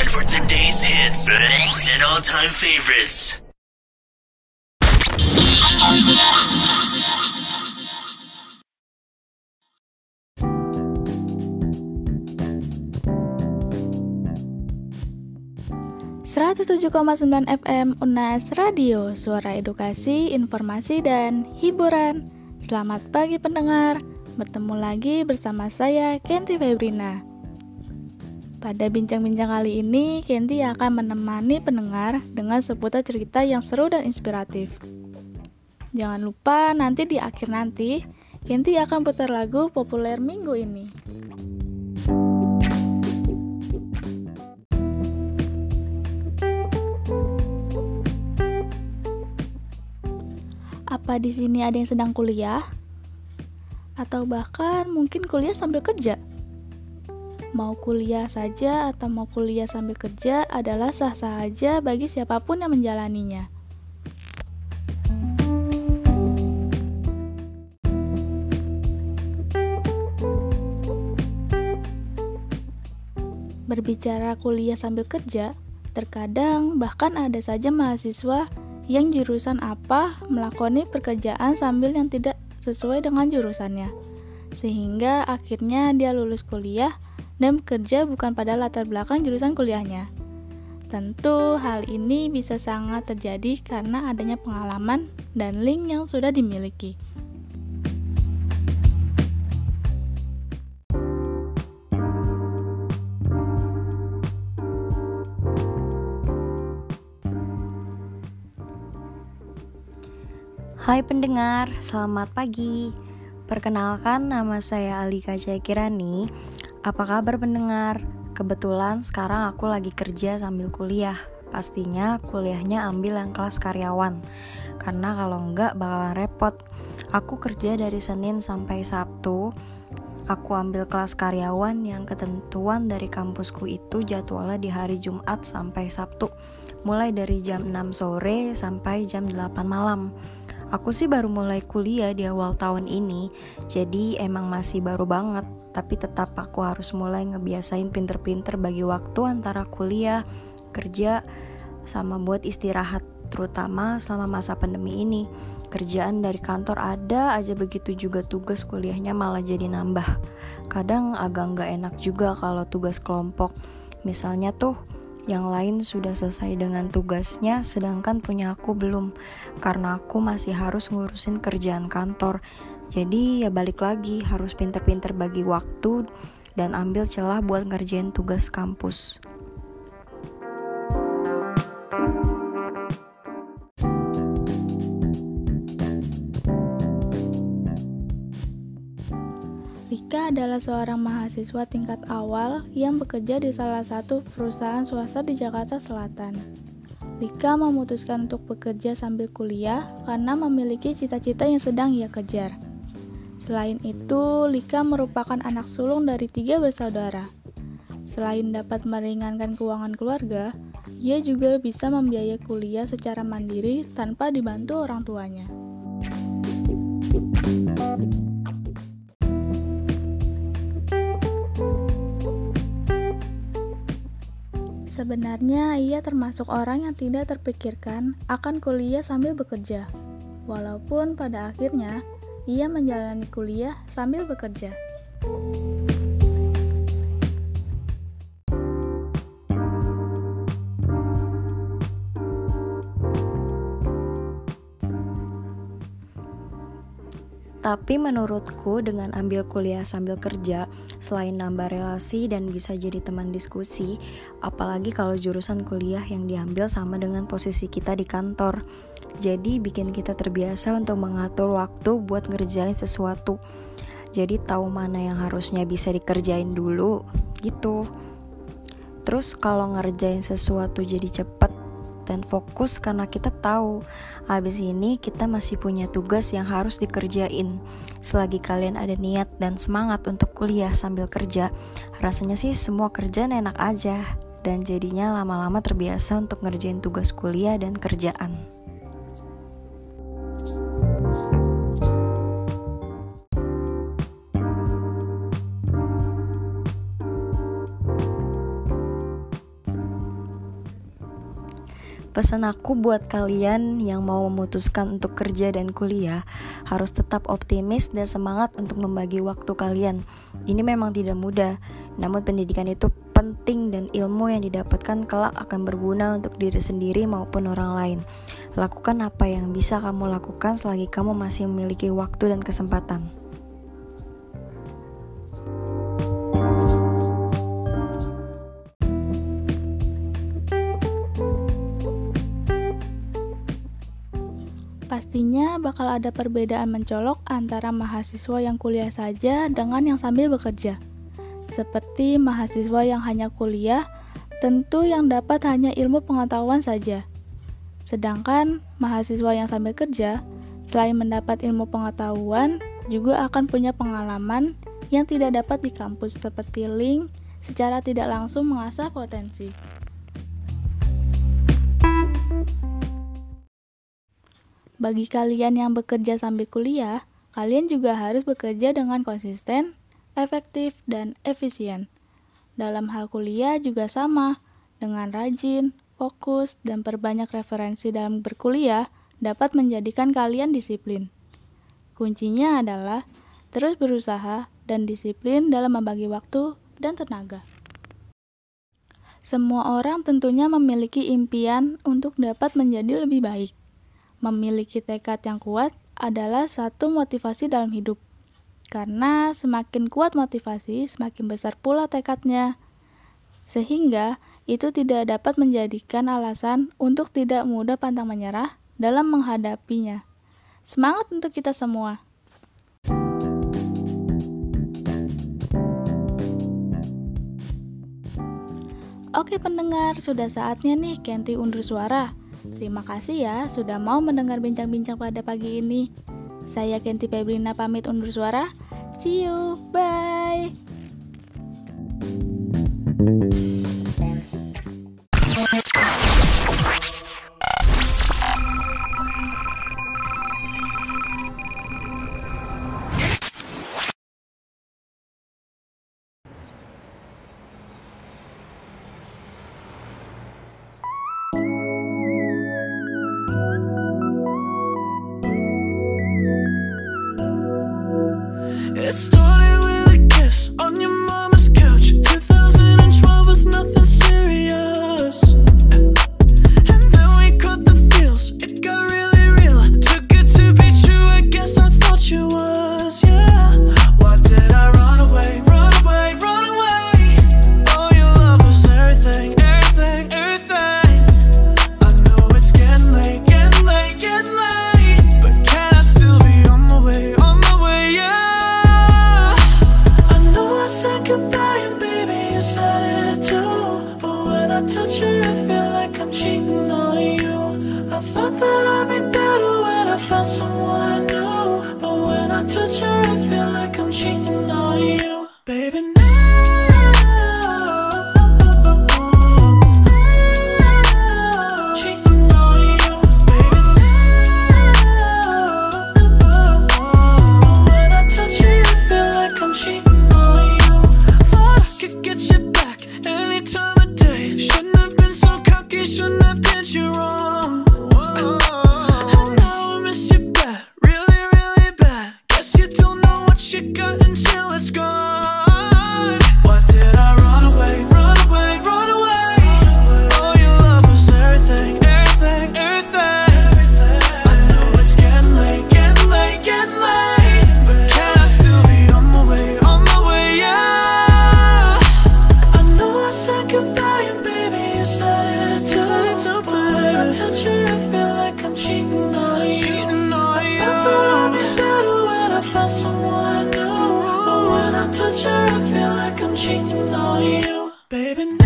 one for today's hits and all-time favorites. sembilan FM UNAS Radio, suara edukasi, informasi, dan hiburan. Selamat pagi pendengar, bertemu lagi bersama saya Kenti Febrina. Pada bincang-bincang kali ini, Kenti akan menemani pendengar dengan seputar cerita yang seru dan inspiratif. Jangan lupa nanti di akhir nanti, Kenti akan putar lagu populer minggu ini. Apa di sini ada yang sedang kuliah? Atau bahkan mungkin kuliah sambil kerja? Mau kuliah saja atau mau kuliah sambil kerja adalah sah-sah saja bagi siapa pun yang menjalaninya. Berbicara kuliah sambil kerja, terkadang bahkan ada saja mahasiswa yang jurusan apa melakoni pekerjaan sambil yang tidak sesuai dengan jurusannya. Sehingga akhirnya dia lulus kuliah dan bekerja bukan pada latar belakang jurusan kuliahnya. Tentu hal ini bisa sangat terjadi karena adanya pengalaman dan link yang sudah dimiliki. Hai pendengar, selamat pagi. Perkenalkan nama saya Alika Caikirani apa kabar pendengar? Kebetulan sekarang aku lagi kerja sambil kuliah. Pastinya kuliahnya ambil yang kelas karyawan. Karena kalau enggak bakalan repot. Aku kerja dari Senin sampai Sabtu. Aku ambil kelas karyawan yang ketentuan dari kampusku itu jadwalnya di hari Jumat sampai Sabtu. Mulai dari jam 6 sore sampai jam 8 malam. Aku sih baru mulai kuliah di awal tahun ini, jadi emang masih baru banget. Tapi tetap aku harus mulai ngebiasain pinter-pinter bagi waktu antara kuliah, kerja, sama buat istirahat. Terutama selama masa pandemi ini. Kerjaan dari kantor ada aja begitu juga tugas kuliahnya malah jadi nambah. Kadang agak nggak enak juga kalau tugas kelompok. Misalnya tuh yang lain sudah selesai dengan tugasnya, sedangkan punya aku belum, karena aku masih harus ngurusin kerjaan kantor. Jadi, ya balik lagi, harus pinter-pinter bagi waktu dan ambil celah buat ngerjain tugas kampus. Adalah seorang mahasiswa tingkat awal yang bekerja di salah satu perusahaan swasta di Jakarta Selatan. Rika memutuskan untuk bekerja sambil kuliah karena memiliki cita-cita yang sedang ia kejar. Selain itu, Lika merupakan anak sulung dari tiga bersaudara. Selain dapat meringankan keuangan keluarga, ia juga bisa membiayai kuliah secara mandiri tanpa dibantu orang tuanya. Sebenarnya ia termasuk orang yang tidak terpikirkan akan kuliah sambil bekerja. Walaupun pada akhirnya ia menjalani kuliah sambil bekerja. Tapi menurutku dengan ambil kuliah sambil kerja, selain nambah relasi dan bisa jadi teman diskusi, apalagi kalau jurusan kuliah yang diambil sama dengan posisi kita di kantor. Jadi bikin kita terbiasa untuk mengatur waktu buat ngerjain sesuatu. Jadi tahu mana yang harusnya bisa dikerjain dulu gitu. Terus kalau ngerjain sesuatu jadi cepet dan fokus karena kita tahu habis ini kita masih punya tugas yang harus dikerjain. Selagi kalian ada niat dan semangat untuk kuliah sambil kerja, rasanya sih semua kerjaan enak aja dan jadinya lama-lama terbiasa untuk ngerjain tugas kuliah dan kerjaan. Pesan aku buat kalian yang mau memutuskan untuk kerja dan kuliah harus tetap optimis dan semangat untuk membagi waktu kalian. Ini memang tidak mudah, namun pendidikan itu penting dan ilmu yang didapatkan kelak akan berguna untuk diri sendiri maupun orang lain. Lakukan apa yang bisa kamu lakukan selagi kamu masih memiliki waktu dan kesempatan. Bakal ada perbedaan mencolok antara mahasiswa yang kuliah saja dengan yang sambil bekerja. Seperti mahasiswa yang hanya kuliah, tentu yang dapat hanya ilmu pengetahuan saja. Sedangkan mahasiswa yang sambil kerja, selain mendapat ilmu pengetahuan, juga akan punya pengalaman yang tidak dapat di kampus seperti link secara tidak langsung mengasah potensi. Bagi kalian yang bekerja sambil kuliah, kalian juga harus bekerja dengan konsisten, efektif, dan efisien. Dalam hal kuliah juga sama, dengan rajin, fokus, dan perbanyak referensi dalam berkuliah dapat menjadikan kalian disiplin. Kuncinya adalah terus berusaha dan disiplin dalam membagi waktu dan tenaga. Semua orang tentunya memiliki impian untuk dapat menjadi lebih baik memiliki tekad yang kuat adalah satu motivasi dalam hidup. Karena semakin kuat motivasi, semakin besar pula tekadnya. Sehingga itu tidak dapat menjadikan alasan untuk tidak mudah pantang menyerah dalam menghadapinya. Semangat untuk kita semua! Oke pendengar, sudah saatnya nih Kenti undur suara. Terima kasih ya sudah mau mendengar bincang-bincang pada pagi ini. Saya Kenti Febrina pamit undur suara. See you. Bye. Cheating on you, baby.